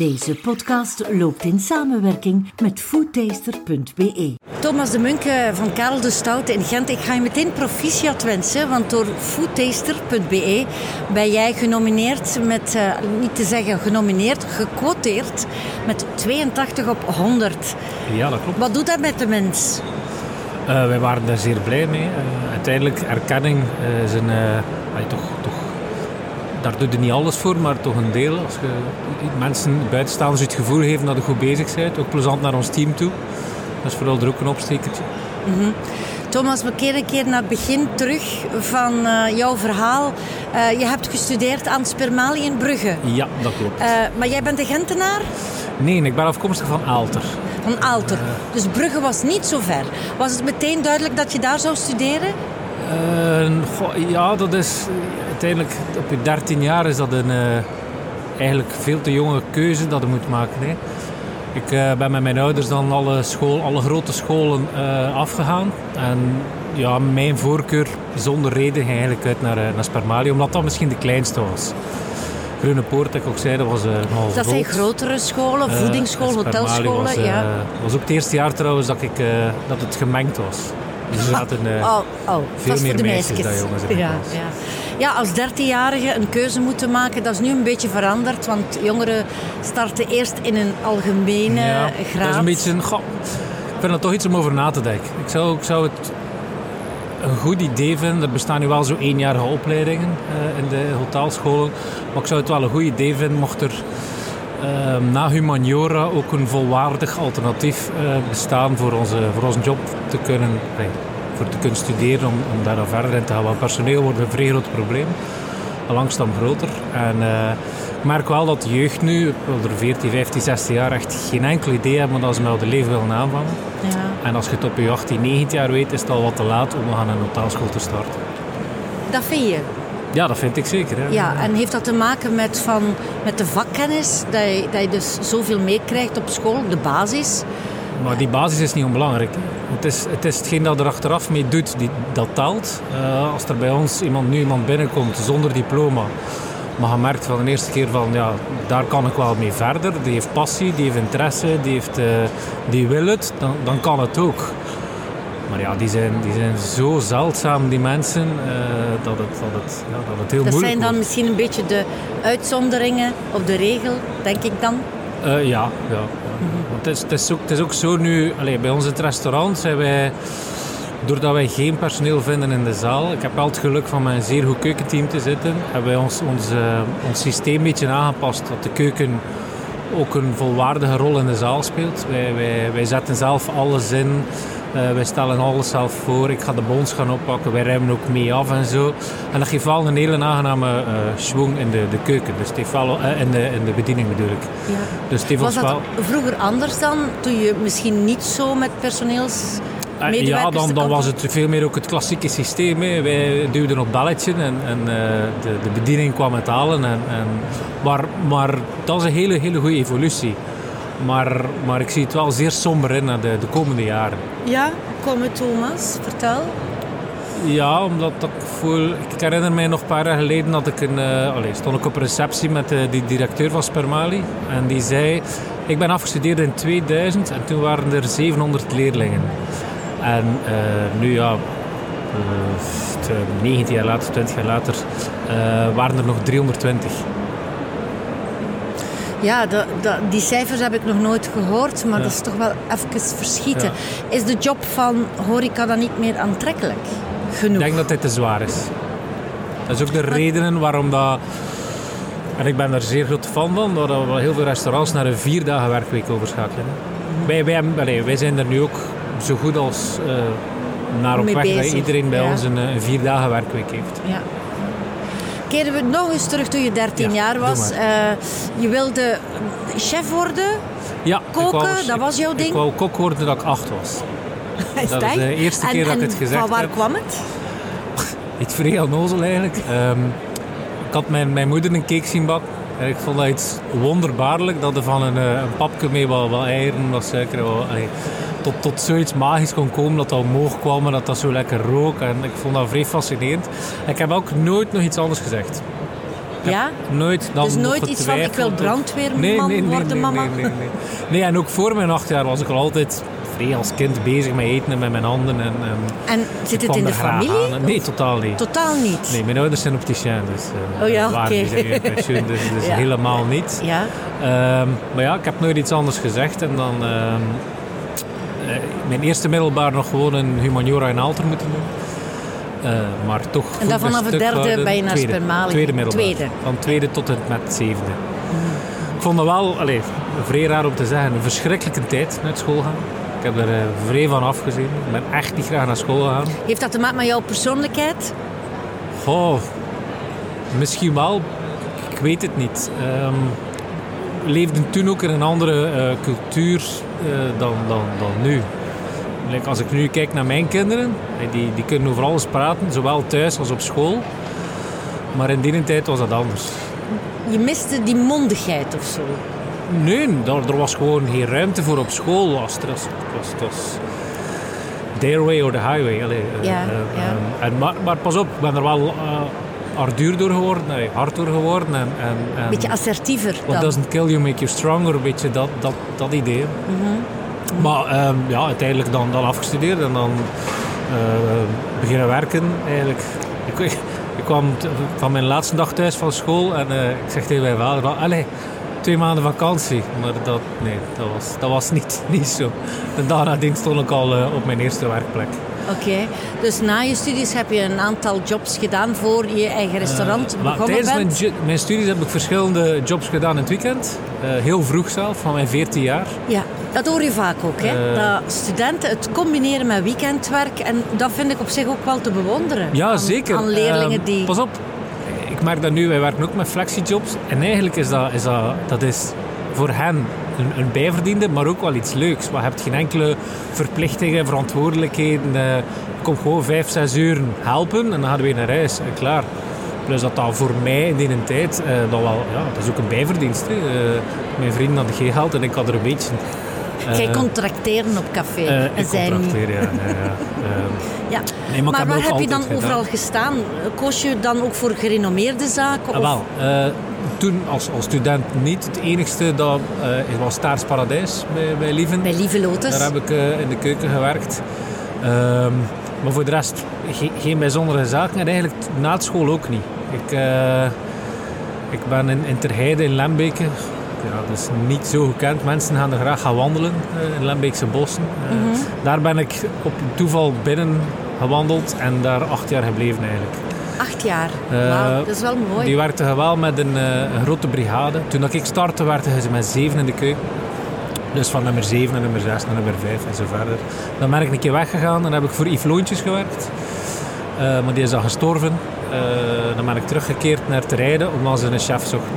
Deze podcast loopt in samenwerking met foodtaster.be. Thomas de Munke van Karel de Stoute in Gent. Ik ga je meteen proficiat wensen, want door foodtaster.be ben jij genomineerd met, uh, niet te zeggen genomineerd, gequoteerd met 82 op 100. Ja, dat klopt. Wat doet dat met de mens? Uh, wij waren daar zeer blij mee. Uh, uiteindelijk, erkenning is een, toch, toch daar doe je niet alles voor, maar toch een deel. Als je mensen, buitenstaanders, het gevoel geven dat je goed bezig bent. Ook plezant naar ons team toe. Dat is vooral er ook een opstekertje. Mm -hmm. Thomas, we keren een keer naar het begin terug van uh, jouw verhaal. Uh, je hebt gestudeerd aan Spermali in Brugge. Ja, dat klopt. Uh, maar jij bent de Gentenaar? Nee, ik ben afkomstig van Aalter. Van Aalter. Dus Brugge was niet zo ver. Was het meteen duidelijk dat je daar zou studeren? Goh, ja, dat is uiteindelijk op je 13 jaar is dat een eigenlijk veel te jonge keuze dat je moet maken. Hè. Ik uh, ben met mijn ouders dan alle, school, alle grote scholen uh, afgegaan. En ja, mijn voorkeur zonder reden ging eigenlijk uit naar, naar Spermali, omdat dat misschien de kleinste was. Groene Poort, dat ik ook zei, dat was uh, nogal Dat zijn grotere scholen, voedingsschool, hotelscholen. was, ja. was ook het eerste jaar trouwens dat, ik, dat het gemengd was. Dus er zaten oh, oh, veel meer meisjes dan jongens ja, ja. Ja, als dertienjarige een keuze moeten maken, dat is nu een beetje veranderd. Want jongeren starten eerst in een algemene ja, graad. Dat is een beetje een... Goh, ik vind dat toch iets om over na te denken. Ik zou, ik zou het een goed idee vinden. Er bestaan nu wel zo eenjarige opleidingen uh, in de hotelscholen. Maar ik zou het wel een goed idee vinden mocht er uh, na humaniora ook een volwaardig alternatief uh, bestaan voor onze, voor onze job te kunnen, nee, voor te kunnen studeren om, om daar dan verder in te gaan. Want personeel wordt een vrij groot probleem, langzaam groter. En uh, ik merk wel dat de jeugd nu, onder 14, 15, 16 jaar, echt geen enkel idee hebben dat ze met de leven willen aanvangen. Ja. En als je het op je 18, 19 jaar weet, is het al wat te laat om aan een hotelschool te starten. Dat vind je? Ja, dat vind ik zeker. Hè. Ja, en heeft dat te maken met, van, met de vakkennis? Dat je, dat je dus zoveel meekrijgt op school, de basis? Maar die basis is niet onbelangrijk. Het is, het is hetgeen dat er achteraf mee doet, die, dat telt. Uh, als er bij ons iemand, nu iemand binnenkomt zonder diploma, maar je merkt van de eerste keer van, ja, daar kan ik wel mee verder. Die heeft passie, die heeft interesse, die, heeft, uh, die wil het, dan, dan kan het ook. Maar ja, die zijn, die zijn zo zeldzaam, die mensen, uh, dat, het, dat, het, ja, dat het heel dat moeilijk zijn dan wordt. misschien een beetje de uitzonderingen op de regel, denk ik dan? Uh, ja, ja. Het, is, ook, zo nu, allez, bij ons in het restaurant zijn wij, doordat wij geen personeel vinden in de zaal, ik heb wel het geluk van met een zeer goed keukenteam te zitten, hebben wij ons, uh, ons systeem een beetje aangepast, dat de keuken ook een volwaardige rol in de zaal speelt. Wij, wij, wij zetten zelf alles in. Uh, wij stellen alles zelf voor. Ik ga de bons gaan oppakken. Wij ruimen ook mee af en zo. En dat geeft wel een hele aangename uh, in de, de keuken. Dus het wel, uh, in, de, in de bediening bedoel ik. Ja. Dus het Was dat wel... vroeger anders dan? Toen je misschien niet zo met personeels... Ja, dan, dan was het veel meer ook het klassieke systeem. Hè. Wij duwden op belletje en, en de, de bediening kwam het halen. En, en, maar, maar dat is een hele, hele goede evolutie. Maar, maar ik zie het wel zeer somber in naar de, de komende jaren. Ja, kom met Thomas, vertel. Ja, omdat ik voel... Ik herinner mij nog een paar jaar geleden dat ik een... Uh, allez, stond ik op een receptie met de, die directeur van Spermali. En die zei... Ik ben afgestudeerd in 2000 en toen waren er 700 leerlingen. En uh, nu ja... Uh, 19 jaar later, 20 jaar later, waren er nog 320. Ja, de, de, die cijfers heb ik nog nooit gehoord, maar ja. dat is toch wel even verschieten. Ja. Is de job van horeca dan niet meer aantrekkelijk genoeg? Ik denk dat dit te zwaar is. Dat is ook de maar... redenen waarom dat... En ik ben daar zeer groot fan van, dat we heel veel restaurants naar een vier dagen werkweek overschakelen. Mm. Wij, wij, allez, wij zijn er nu ook zo goed als uh, naar op weg dat iedereen bij ja. ons een, een vier dagen werkweek heeft. Ja. Keren we nog eens terug toen je 13 ja, jaar was. Uh, je wilde chef worden, ja, koken, wou, dat was jouw ding? Ik wou kok worden dat ik acht was. Is dat was de eerste en, keer dat ik het gezegd van waar heb. kwam het? Iets vrij onnozel eigenlijk. Um, ik had mijn, mijn moeder een cake zien bakken. En ik vond dat iets wonderbaarlijk dat er van een, een papje mee wat, wat eieren, wat suiker, wat, allee, tot, tot zoiets magisch kon komen, dat dat omhoog kwam en dat dat zo lekker rook. En ik vond dat vrij fascinerend. En ik heb ook nooit nog iets anders gezegd. Ja? Nooit dan Dus nooit iets van, ik wil brandweerman nee, nee, nee, worden, mama? Nee, nee, nee. nee, en ook voor mijn acht jaar was ik al altijd vrij als kind bezig met eten en met mijn handen. En, en En zit het in de familie? aan. Nee, totaal niet. Totaal niet. Nee, mijn ouders zijn opticien, dus eh, Oh ja, oké. pensioen, dus, dus Ja. helemaal niet. Ja. Ehm, maar ja, ik heb nooit iets anders gezegd. En dan ehm, eh, mijn eerste middelbaar nog gewoon een humaniora in Alter moeten doen. Eh, maar toch En dan vanaf het derde je naar tweede, Spermaling. Tweede middelbaar. Tweede. Van tweede tot en met zevende. Ik vond dat wel, allez, vrij raar om te zeggen, een verschrikkelijke tijd naar school gaan. Ik heb er eh, vrij van afgezien. Ik ben echt niet graag naar school gegaan. Heeft dat te maken met jouw persoonlijkheid? Oh, misschien wel. Ik weet het niet. Ehm, leefden toen ook in een andere eh, cultuur eh, dan, dan, dan nu. Like, als ik nu kijk naar mijn kinderen, eh, die, die kunnen over alles praten, zowel thuis als op school. Maar in die tijd was dat anders. Je miste die mondigheid of zo. Nee, daar, er was gewoon geen ruimte voor op school. Was. Was, het was, was their way or the highway. Allee, Ja, ja. en, maar, maar pas op, ik ben er wel uh, arduur door geworden, nee, hard door geworden. En, en, en Beetje assertiever What dan. doesn't kill you make you stronger, een beetje dat, dat, dat idee. Mhm. Maar ehm, ja, uiteindelijk dan, dan afgestudeerd en dan eh, beginnen werken eigenlijk. Ik, ik, ik kwam van mijn laatste dag thuis van school en eh, ik zeg tegen mijn vader, allee, twee maanden vakantie. Maar dat, nee, dat was, dat was niet, niet zo. De dag nadien stond ik al eh, op mijn eerste werkplek. Oké, dus na je studies heb je een aantal jobs gedaan voor je eigen restaurant Maar begonnen tijdens bent. ju- mijn studies heb ik verschillende jobs gedaan in het weekend. Eh, heel vroeg zelf, van mijn 14 jaar. Ja, dat hoor je vaak ook. Hè? Eh. dat studenten het combineren met weekendwerk. En dat vind ik op zich ook wel te bewonderen. Ja, aan, zeker. Aan leerlingen die... Pas op, ik merk dat nu, wij werken ook met flexijobs. En eigenlijk is dat, is dat, dat is voor hen een, een bijverdiende, maar ook wel iets leuks. Je hebt geen enkele verplichtingen, verantwoordelijkheden. eh, Je komt gewoon vijf, zes uur helpen en dan gaan we weer naar huis. En klaar. Plus dat dat voor mij in die tijd, eh, dat, wel, ja, dat is ook een bijverdienst. Hè. Eh, mijn vrienden hadden geen geld en ik had er een beetje. Jij Eh, kon tracteren op café. eh, ik zij niet. contracteer, ja. ja, ja. Ehm, Ja. Nee, maar waar heb je dan overal gestaan? Koos je dan ook voor gerenommeerde zaken? Ah, wel, eh, toen als, als student niet. Het enigste dat eh, was Staars Paradijs bij, bij Lieven. Bij Lieve Lotus? Daar heb ik eh, in de keuken gewerkt. Ehm, maar voor de rest ge- geen bijzondere zaken en eigenlijk na het school ook niet. Ik, eh, ik ben in, in Terheide in Lembeke. Ja, dat is niet zo gekend. Mensen gaan er graag gaan wandelen eh, in Lembeekse bossen. Eh, Mhm. Daar ben ik op toeval binnen gewandeld en daar acht jaar gebleven eigenlijk. Acht jaar. Eh, Wauw, dat is wel mooi. Die werkten wel met een, grote brigade. Toen dat ik startte, werkten ze met zeven in de keuken. Dus van nummer 7 naar nummer 6 naar nummer 5 en zo verder. Dan ben ik een keer weggegaan en heb ik voor Yves Loontjes gewerkt. Maar die is dan gestorven. Dan ben ik teruggekeerd naar te rijden omdat ze een chef zochten.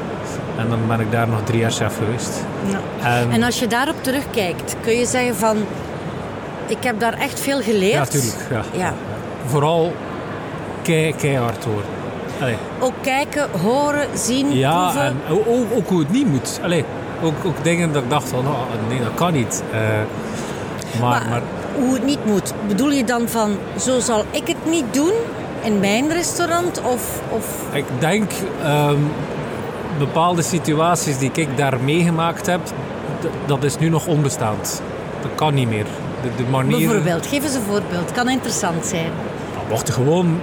En dan ben ik daar nog drie jaar chef geweest. En, En als je daarop terugkijkt, kun je zeggen van... Ik heb daar echt veel geleerd. ja, tuurlijk. Ja. Ja. Vooral kei, keihard hoor. Allee. Ook kijken, horen, zien, Ja, proeven. en ook, hoe het niet moet. Allee, ook, ook dingen dat ik dacht van, oh, nee, dat kan niet. Eh, maar, Maar, maar, hoe het niet moet. Bedoel je dan van, zo zal ik het niet doen in mijn restaurant? Of, of ik denk, ehm, bepaalde situaties die ik daar meegemaakt heb, dat is nu nog onbestaand. Dat kan niet meer. De, de manier... bijvoorbeeld, geef eens een voorbeeld. Kan interessant zijn. Nou, mocht gewoon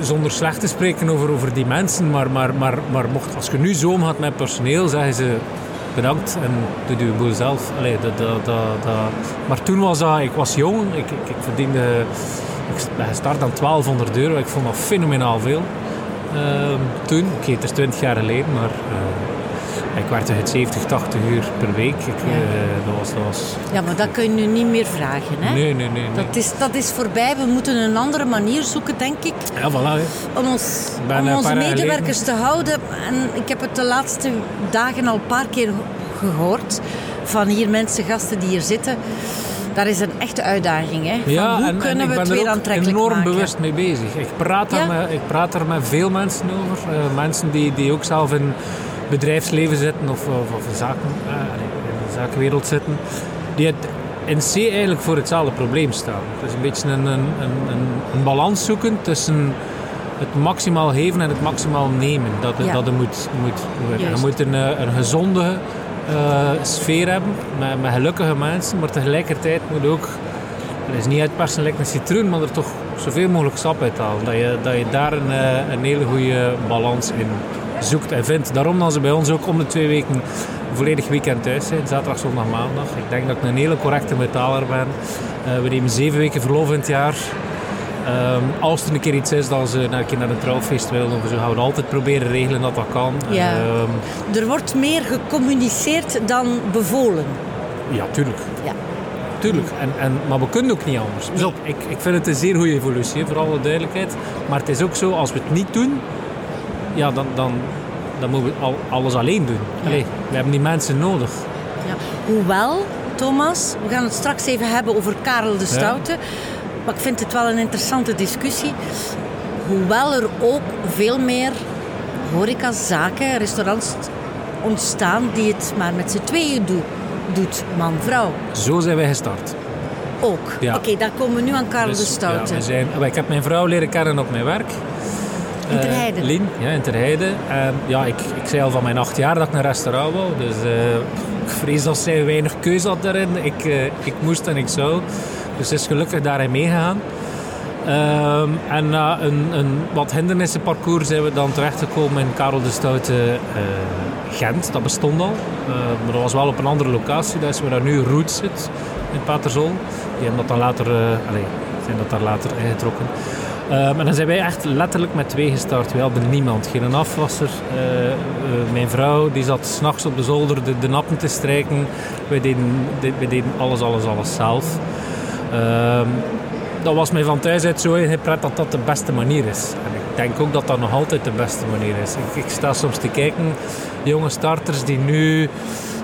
zonder slecht te spreken over, over die mensen, maar, maar, maar, maar mocht, als je nu zo omgaat met personeel, zeggen ze bedankt en doe je boel zelf. Allee, dat, dat, dat, dat. Maar toen was dat, ik was jong, ik, ik, ik verdiende, ik ben gestart aan 1200 euro, ik vond dat fenomenaal veel. Ehm, toen, oké, het is 20 jaar geleden, maar eh, ik werkte het 70, 80 uur per week. Ik, Ja. eh, dat was, dat was, Ja, maar dat kun je nu niet meer vragen. Hè? nee, nee, nee. nee. Dat, is, dat is voorbij. We moeten een andere manier zoeken, denk ik, Ja, voilà. hè. om, ons, om onze medewerkers te houden. En ik heb het de laatste dagen al een paar keer gehoord van hier mensen, gasten die hier zitten. Daar is een echte uitdaging. Hè? Van Ja, hoe en, kunnen en we ik het ben weer er ook aantrekkelijk enorm maken? bewust mee bezig. Ik praat, daar Ja? met, ik praat er met veel mensen over. Eh, mensen die, die ook zelf in bedrijfsleven zitten of, of, of in, zaken, eh, in de zakenwereld zitten. Die het in C eigenlijk voor hetzelfde probleem staan. Het is een beetje een, een, een, een, balans zoeken tussen het maximaal geven en het maximaal nemen. Dat, Ja. dat er moet, moet, je Juist. moet een, een gezonde sfeer hebben met, gelukkige mensen, maar tegelijkertijd moet ook, het is niet uitpersen lijkt een citroen, maar er toch zoveel mogelijk sap uit halen. Dat je, dat je daar een, eh, een hele goede balans in zoekt en vindt. Daarom dat ze bij ons ook om de twee weken een volledig weekend thuis zijn. Zaterdag, zondag, maandag. Ik denk dat ik een hele correcte metaler ben. Eh, we nemen zeven weken verlof in het jaar. Ehm, als er een keer iets is dat ze naar een keer naar een trouwfeest willen, of zo, gaan we altijd proberen regelen dat dat kan. Ja. Ehm, Er wordt meer gecommuniceerd dan bevolen. ja, tuurlijk. Ja. Tuurlijk. En, en, maar we kunnen ook niet anders. Op, ik, ik vind het een zeer goede evolutie, voor alle duidelijkheid. Maar het is ook zo, als we het niet doen, ja, dan, dan, dan moeten we al, alles alleen doen. Allee, we hebben die mensen nodig. Ja. Hoewel, Thomas, we gaan het straks even hebben over Karel de Stoute. Maar ik vind het wel een interessante discussie. Hoewel er ook veel meer horecazaken, restaurants ontstaan die het maar met z'n tweeën doen, doet, man-vrouw. Zo zijn wij gestart. Ook. Ja. Oké, daar komen we nu aan Karel de Dus, Stoute. ja, zijn, ik heb mijn vrouw leren kennen op mijn werk. In Ter Eh. Lien, ja, in Ter Heide. En ja, ik, ik zei al van mijn acht jaar dat ik een restaurant wou. Dus eh, ik vrees dat zij weinig keuze had daarin. Ik, eh, ik moest en ik zou. Dus ze is gelukkig daarin meegegaan. Ehm, en na een, een wat hindernissenparcours zijn we dan terechtgekomen in Karel de Stoute eh, Gent. Dat bestond al. Eh, maar dat was wel op een andere locatie. Dat is waar nu Roots zit, in Paterzol. Die hebben dat dan later, eh allee, zijn dat daar later ingetrokken. En dan zijn wij echt letterlijk met twee gestart. Wij hadden niemand, geen afwasser. Eh, eh, mijn vrouw die zat s'nachts op de zolder de, de nappen te strijken. Wij deden, alles, alles, alles zelf. Ehm, dat was mij van thuis uit zo ingepret dat dat de beste manier is. En ik denk ook dat dat nog altijd de beste manier is. Ik, ik sta soms te kijken, jonge starters die nu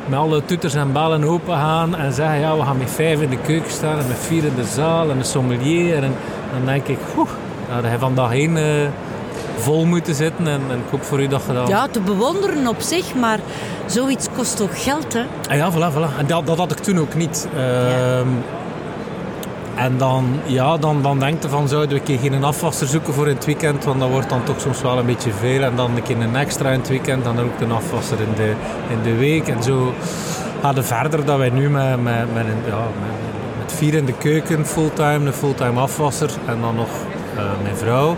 met alle toeters en bellen open gaan en zeggen ja, we gaan met vijf in de keuken staan en met vier in de zaal en een sommelier. En dan denk ik, oeh, nou, dat je vandaag één eh, vol moeten zitten en, en ik hoop voor u dat je dat... Ja, te bewonderen op zich, maar zoiets kost ook geld, hè? Ah ja, voilà, voilà. En dat, dat had ik toen ook niet. Ehm, En dan, ja, dan, dan denk je van, zouden we een keer geen afwasser zoeken voor in het weekend, want dat wordt dan toch soms wel een beetje veel. En dan een keer een extra in het weekend, dan ook een afwasser in de, in de week. En zo gaat het verder dat wij nu met, met, met, een, ja, met, met vier in de keuken, fulltime, een fulltime afwasser en dan nog mijn vrouw.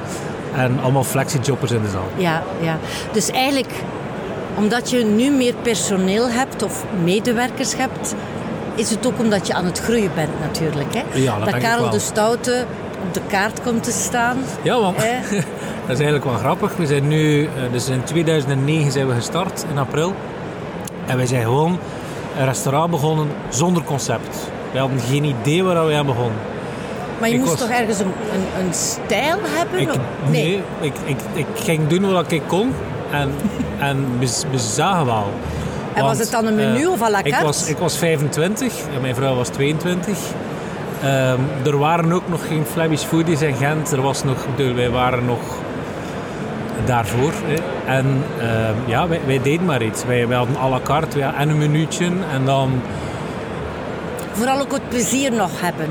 En allemaal flexiejobbers in de zaal. Ja, ja. Dus eigenlijk, omdat je nu meer personeel hebt of medewerkers hebt, is het ook omdat je aan het groeien bent natuurlijk. Hè? Ja, dat Karel de Stoute op de kaart komt te staan. Ja, want dat is eigenlijk wel grappig. We zijn nu, eh, dus in 2009 zijn we gestart, in april. En wij zijn gewoon een restaurant begonnen zonder concept. We hadden geen idee waar we aan begonnen. Maar je Ik moest was- toch ergens een, een, een stijl hebben? Ik, nee, ik, ik, ik ging doen wat ik kon. En, en we, we zagen wel. En was het dan een menu eh, of à la Ik carte? was, ik was 25 en mijn vrouw was 22. Ehm, er waren ook nog geen Flemish foodies in Gent. Er was nog, ik wij waren nog daarvoor. Hè. En ehm, ja, wij, wij deden maar iets. Wij, wij hadden à la carte wij en een minuutje. En dan, Vooral ook het plezier nog hebben.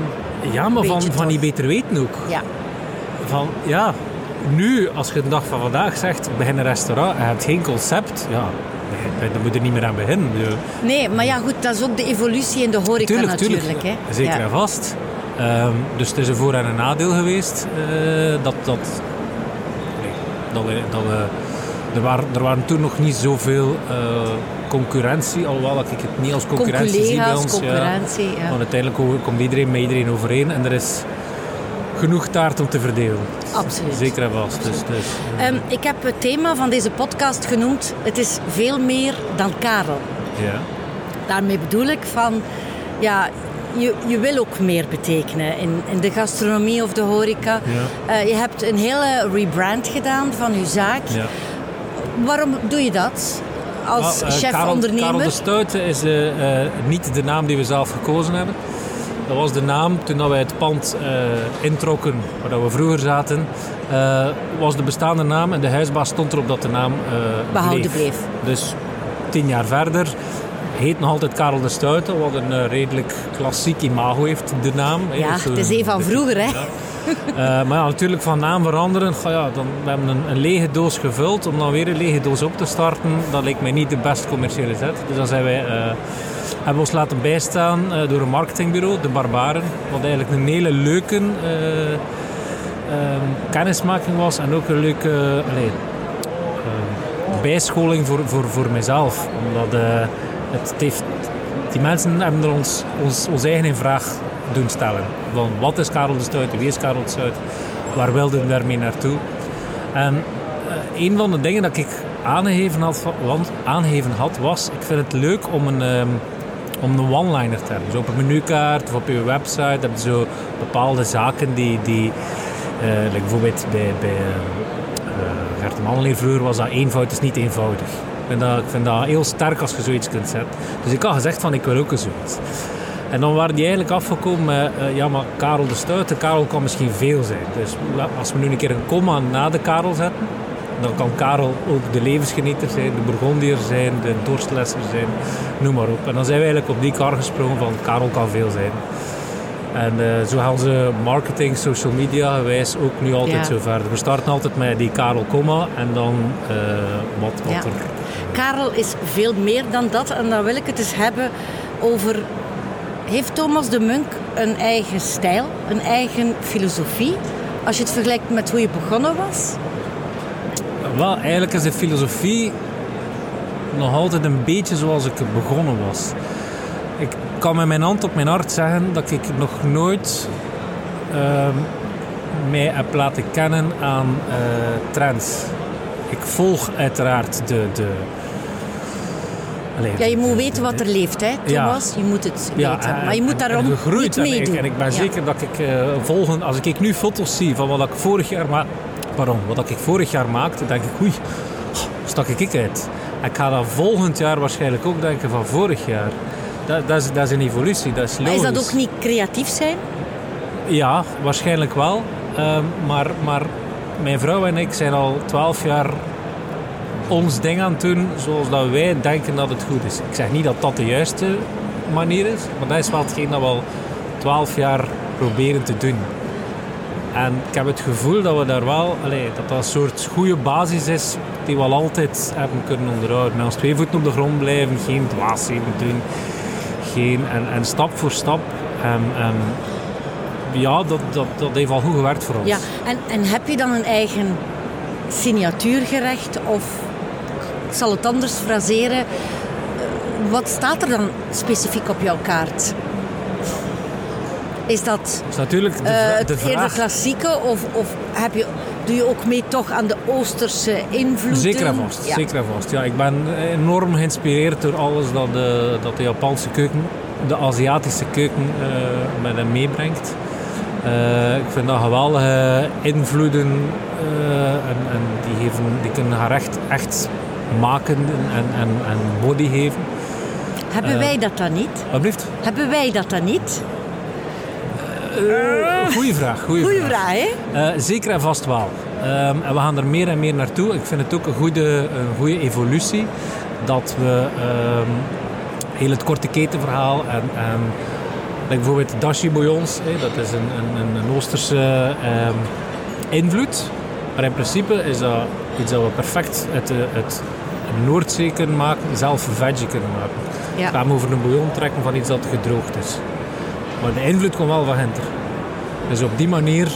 Ja, maar van, van die beter weten ook. Ja. Van, ja, nu, als je de dag van vandaag zegt, begin een restaurant en je hebt geen concept, ja, dan- moet je er niet meer aan beginnen. Nee, maar ja goed, dat is ook de evolutie in de horeca Tuurlijk, natuurlijk. tuurlijk. Hè? Zeker Ja. en vast. Ehm, dus het is een voor- en een nadeel geweest eh, dat, dat, nee, dat, we, dat we... Er waren, er waren toen nog niet zoveel eh, concurrentie, alhoewel dat ik het niet als concurrentie zie bij ons. ja. concurrentie. Ja. Want uiteindelijk ko- komt iedereen met iedereen overeen en er is genoeg taart om te verdelen. Absoluut. Zeker en vast. Dus, dus, Ehm, ik heb het thema van deze podcast genoemd. Het is veel meer dan Karel. ja. Daarmee bedoel ik van, ja, je, je wil ook meer betekenen in, in de gastronomie of de horeca. Ja. Eh, je hebt een hele rebrand gedaan van je zaak. Ja. Waarom doe je dat als eh, chef-ondernemer? Karel, Karel de Stoute is eh, eh, niet de naam die we zelf gekozen hebben. Dat was de naam toen wij het pand introkken waar dat we vroeger zaten. was de bestaande naam en de huisbaas stond erop dat de naam eh, Behouden bleef. Dus tien jaar verder heet nog altijd Karel de Stoute, wat een redelijk klassiek imago heeft, de naam. Ja, het is een van vroeger, hè? Ja. Maar ja, natuurlijk van naam veranderen. Ja, dan, we hebben een, een, lege doos gevuld. Om dan weer een lege doos op te starten, dat lijkt mij niet de best commerciële zet. Dus dan zijn wij, hebben we ons laten bijstaan door een marketingbureau, De Barbaren. Wat eigenlijk een hele leuke ehm, kennismaking was. En ook een leuke... Allez, bijscholing voor, voor, voor mezelf. Omdat het heeft, die mensen hebben ons, ons, ons eigen in vraag doen stellen. Van wat is Karel de Stuit, wie is Karel de Stuit, waar wilde we daarmee naartoe? En uh, een van de dingen dat ik aangegeven had, want had was, ik vind het leuk om een, um, om een one-liner te hebben. Dus op een menukaart of op je website heb je zo bepaalde zaken die, die uh, bijvoorbeeld bij, bij uh, Gert Manleer vroeger was dat eenvoud is niet eenvoudig. Ik vind, dat, ik vind dat heel sterk als je zoiets kunt zetten. Dus ik had gezegd van ik wil ook zoiets. En dan waren die eigenlijk afgekomen met, uh, ja maar Karel de Stuiten, Karel kan misschien veel zijn. Dus als we nu een keer een komma na de Karel zetten, dan kan Karel ook de levensgenieter zijn, de Burgondier zijn, de dorstlesser zijn, noem maar op. En dan zijn we eigenlijk op die kar gesprongen van Karel kan veel zijn. En uh, zo gaan ze marketing, social media gewijs ook nu altijd zo verder. We starten altijd met die Karel Komma en dan uh, wat, wat er... Karel is veel meer dan dat en dan wil ik het eens hebben over heeft Thomas de Munk een eigen stijl, een eigen filosofie? Als je het vergelijkt met hoe je begonnen was? Wel, eigenlijk is de filosofie nog altijd een beetje zoals ik begonnen was. Ik kan met mijn hand op mijn hart zeggen dat ik nog nooit uh, mij heb laten kennen aan uh, trends. Ik volg uiteraard de, de, ja, je moet weten wat er leeft, hè, Thomas. Ja. Je moet het weten. maar je moet daarom niet meedoen. En ik ben zeker dat ik uh, volgend... Als ik nu foto's zie van wat ik vorig jaar... Maar, pardon, wat ik vorig jaar maakte, denk ik... Oei, stak ik uit. Ik ga dat volgend jaar waarschijnlijk ook denken van vorig jaar. Dat, dat, is, dat is een evolutie, dat is logisch. Maar is dat ook niet creatief zijn? Ja, waarschijnlijk wel. Uh, maar, maar mijn vrouw en ik zijn al twaalf jaar ons ding aan doen zoals dat wij denken dat het goed is. Ik zeg niet dat dat de juiste manier is, maar dat is wel hetgeen dat we al twaalf jaar proberen te doen. En ik heb het gevoel dat we daar wel, allez, dat dat een soort goede basis is die we al altijd hebben kunnen onderhouden. Met twee voeten op de grond blijven, geen dwaasheden doen. Geen, en, en stap voor stap. En ja, dat, dat, dat heeft al goed gewerkt voor ons. Ja, en, en heb je dan een eigen signatuurgerecht of ik zal het anders fraseren. Eh, wat staat er dan specifiek op jouw kaart? Is dat, is natuurlijk de, uh, de eerder klassieke of, of heb je, doe je ook mee toch aan de Oosterse invloeden? Zeker en vast. Ja. Zeker en vast. Ja, ik ben enorm geïnspireerd door alles dat de, dat de Japanse keuken, de Aziatische keuken uh, met hem meebrengt. Uh, ik vind dat geweldige invloeden en, en, die, geven, die kunnen haar echt, echt maken en, en, en body geven. Hebben wij dat dan niet? Wat Hebben wij dat dan niet? Uh, goeie vraag. Goeie, goeie vraag, vraag hè? Uh, zeker en vast wel. Um, en we gaan er meer en meer naartoe. Ik vind het ook een goede, een goede evolutie dat we um, heel het korte ketenverhaal en, en bijvoorbeeld dashi bouillons, hè, dat is een, een, een Oosterse um, invloed. Maar in principe is dat iets dat we perfect uit, het Noordzee kunnen maken, zelf veggie kunnen maken. Ja. We gaan over een bouillon trekken van iets dat gedroogd is. Maar de invloed komt wel van Hinter. Dus op die manier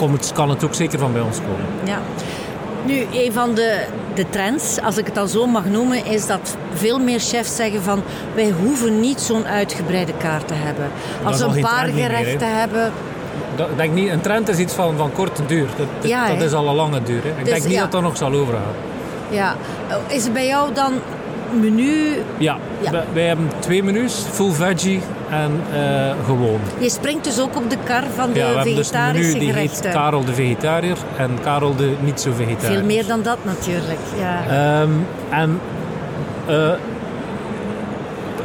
um, het, kan het ook zeker van bij ons komen. Ja. Nu, een van de, de trends, als ik het al zo mag noemen, is dat veel meer chefs zeggen van wij hoeven niet zo'n uitgebreide kaart te hebben. Als we een paar gerechten hebben, ik denk niet, een trend is iets van, van korte duur. Dat, dat, is al een lange duur. Hè. Ik dus, denk niet dat dat nog zal overgaan. Ja. Is het bij jou dan menu? Ja, ja. Wij, hebben twee menus, full veggie en uh, gewoon. Je springt dus ook op de kar van de ja, vegetarische dus menu, die heet Karel de vegetariër en Karel de niet zo vegetariër. Veel meer dan dat natuurlijk, ja. Um, en uh,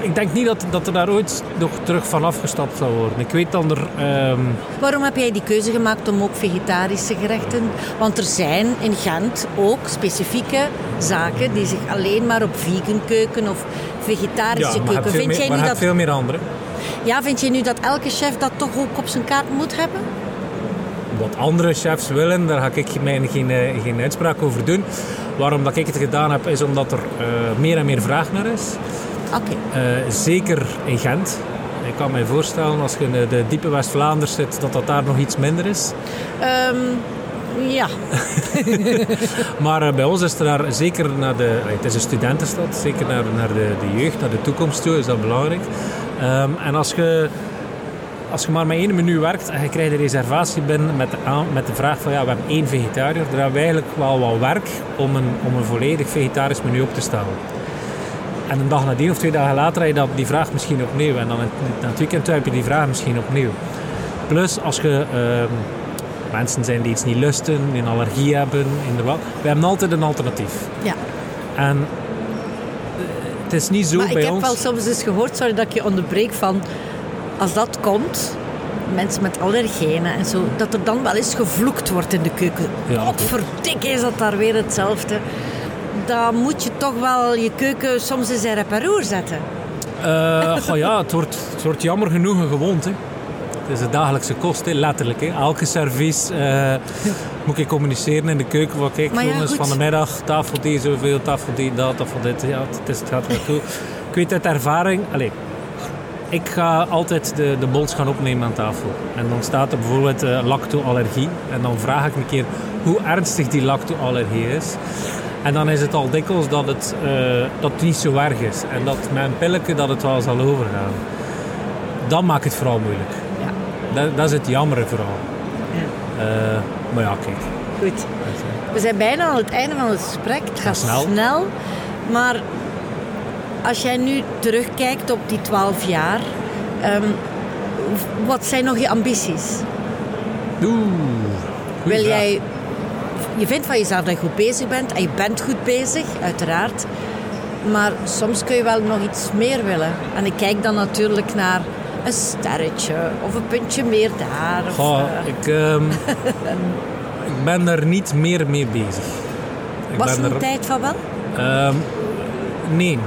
ik denk niet dat, dat er daar ooit nog terug van afgestapt zal worden. Ik weet dan er... Ehm, Waarom heb jij die keuze gemaakt om ook vegetarische gerechten? Want er zijn in Gent ook specifieke zaken die zich alleen maar op vegan keuken of vegetarische ja, keuken... Vind jij niet dat... veel meer andere. Ja, vind je nu dat elke chef dat toch ook op zijn kaart moet hebben? Wat andere chefs willen, daar ga ik mij geen, eh, geen uitspraak over doen. Waarom dat ik het gedaan heb, is omdat er uh, meer en meer vraag naar is. Okay. Uh, zeker in Gent. Ik kan me voorstellen, als je in de diepe West-Vlaanderen zit, dat dat daar nog iets minder is. Um, ja. maar uh, bij ons is er daar zeker naar de... Het is een studentenstad, zeker naar, naar de, de jeugd, naar de toekomst toe, is dat belangrijk. Um, en als je als je maar met één menu werkt en je krijgt een reservatie binnen met de, met de vraag van ja, we hebben één vegetariër, dan hebben we eigenlijk wel wat werk om een, om een volledig vegetarisch menu op te stellen. En een dag nadien of twee dagen later heb je die vraag misschien opnieuw. En dan in het weekend heb je die vraag misschien opnieuw. Plus als je uh, mensen zijn die iets niet lusten, die een allergie hebben, in de wat. We hebben altijd een alternatief. Ja. En uh, het is niet zo maar bij ik heb ons. wel soms eens gehoord, sorry dat ik je onderbreek, van als dat komt, mensen met allergenen en zo, dat er dan wel eens gevloekt wordt in de keuken. Ja, Wat verdikke is dat daar weer hetzelfde. Dan moet je toch wel je keuken soms eens in reparoer zetten. Uh, goh, ja, het wordt, het wordt jammer genoeg een gewoonte. Het is een dagelijkse kost, letterlijk. Hè. Elke service uh, moet ik communiceren in de keuken. Wat kijk, ja, jongens, goed. van de middag, tafel die zoveel, tafel die dat, tafel dit. Ja, het, is, het gaat goed. Ik weet uit ervaring, allez, ik ga altijd de, de bols gaan opnemen aan tafel. En dan staat er bijvoorbeeld uh, lactoallergie. En dan vraag ik een keer hoe ernstig die lactoallergie is. En dan is het al dikwijls dat het, uh, dat het niet zo erg is. En dat met een pilletje dat het wel zal overgaan. Dat maakt het vooral moeilijk. Ja. Dat, dat is het jammere vooral. Ja. Uh, maar ja, kijk. Goed. We zijn bijna aan het einde van het gesprek. Het gaat snel. snel. Maar als jij nu terugkijkt op die twaalf jaar, um, wat zijn nog je ambities? Oeh. Wil jij, je vindt van jezelf dat je goed bezig bent en je bent goed bezig, uiteraard. Maar soms kun je wel nog iets meer willen. En ik kijk dan natuurlijk naar een sterretje of een puntje meer daar. Of, Goh, uh... ik, um, ik ben er niet meer mee bezig. Ik Was er een er... tijd van wel? Um, nee.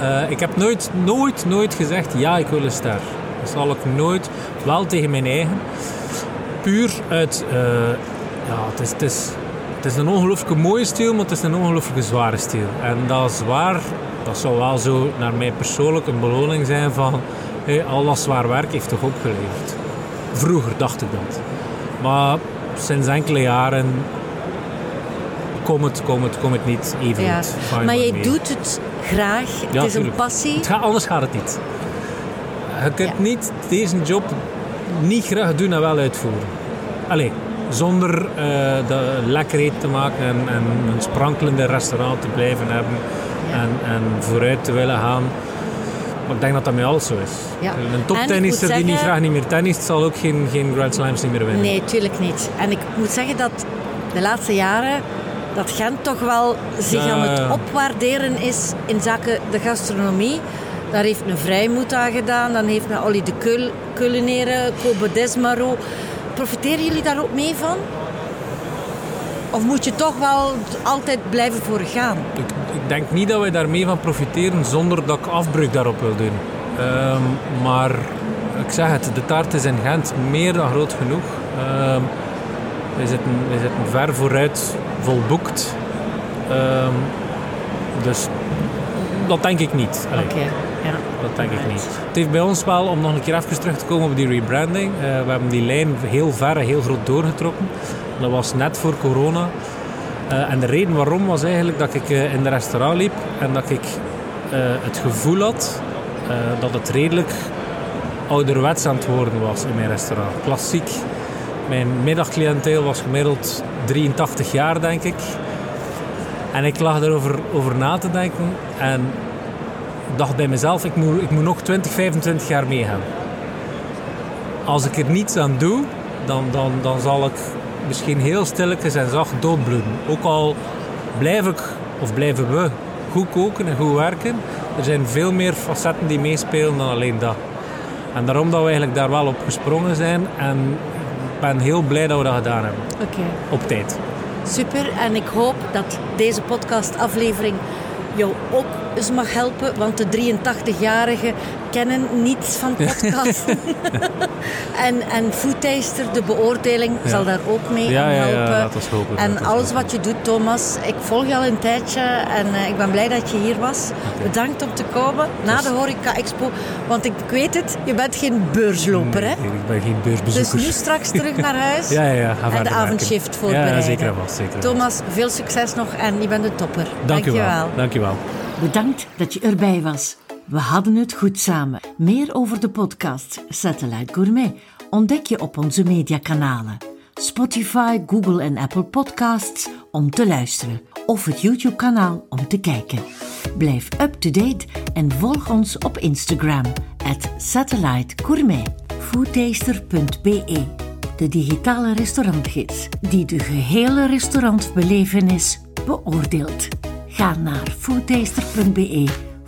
Uh, ik heb nooit, nooit, nooit gezegd ja, ik wil een ster. Dat zal ik nooit, wel tegen mijn eigen. Puur uit, uh, ja, het is, het, is, het is een ongelooflijk mooie stil, maar het is een ongelooflijk zware stil. En dat zwaar, dat zou wel zo naar mij persoonlijk een beloning zijn van hey, al dat zwaar werk heeft toch opgeleverd. Vroeger dacht ik dat. Maar sinds enkele jaren komt het, kom het, kom het niet even ja. goed. Maar jij doet het graag. Ja, het is tuurlijk. een passie. Het gaat, anders gaat het niet. Je kunt Ja. niet deze job niet graag doen en wel uitvoeren. Allee, zonder eh, de lekker eten te maken en, en een sprankelende restaurant te blijven hebben en, en vooruit te willen gaan. Maar ik denk dat dat met alles zo is. Ja. Een En ik toptennisser moet die niet graag niet meer tennist, zal ook geen, geen Grand Slams niet meer winnen. Nee, tuurlijk niet. En ik moet zeggen dat de laatste jaren dat Gent toch wel zich Ja, aan het opwaarderen is in zaken de gastronomie. Daar heeft een Vrijmoed aan gedaan. Dan heeft een Olly de Keul, Keuleneren, Kobe Desmaro. Profiteren jullie daar ook mee van? Of moet je toch wel altijd blijven voor gaan? Ik, ik denk niet dat wij daarmee van profiteren zonder dat ik afbreuk daarop wil doen. Ehm, maar ik zeg het, de taart is in Gent meer dan groot genoeg. Ehm we, zitten, we zitten ver vooruit volboekt. Ehm, dus dat denk ik niet. Oké, ja. Dat denk ik niet. Het heeft bij ons wel, om nog een keer even terug te komen op die rebranding, eh, we hebben die lijn heel ver heel groot doorgetrokken. Dat was net voor corona. Eh, en de reden waarom was eigenlijk dat ik eh, in de restaurant liep en dat ik het gevoel had dat het redelijk ouderwets aan het worden was in mijn restaurant. Klassiek. Mijn middagcliënteel was gemiddeld 83 jaar, denk ik. En ik lag erover over na te denken en dacht bij mezelf, ik moet, ik moet nog 20, 25 jaar meegaan. Als ik er niets aan doe, dan, dan, dan zal ik misschien heel stilletjes en zacht doodbloeden. Ook al blijf ik, of blijven we, goed koken en goed werken. Er zijn veel meer facetten die meespelen dan alleen dat. En daarom dat we eigenlijk daar wel op gesprongen zijn. En ik ben heel blij dat we dat gedaan hebben. Oké. Op tijd. Super. En ik hoop dat deze podcastaflevering jou ook eens mag helpen, want de 83-jarigen kennen niets van podcasten. en, en Foodtaster, de beoordeling, zal daar ook mee Ja, aan ja, ja, helpen. laat ons hopen, en alles hopen. wat je doet, Thomas, ik volg je al een tijdje en eh, ik ben blij dat je hier was. Bedankt om te komen na de Horeca Expo, want ik weet het, je bent geen beursloper, hè? Nee, ik ben geen Dus beursbezoeker. nu straks terug naar huis Ja, ja, ja. Ga en de avondshift voorbereiden. Ja, zeker en vast. Zeker. Thomas, veel succes nog en je bent een topper. Dank u wel. Dankjewel. Dank u wel. Bedankt dat je erbij was. We hadden het goed samen. Meer over de podcast Satellite Gourmet ontdek je op onze mediakanalen. Spotify, Google en Apple Podcasts om te luisteren. Of het YouTube-kanaal om te kijken. Blijf up-to-date en volg ons op Instagram. At. Foodtaster.be De digitale restaurantgids die de gehele restaurantbelevenis beoordeelt. Ga naar foodtaster.be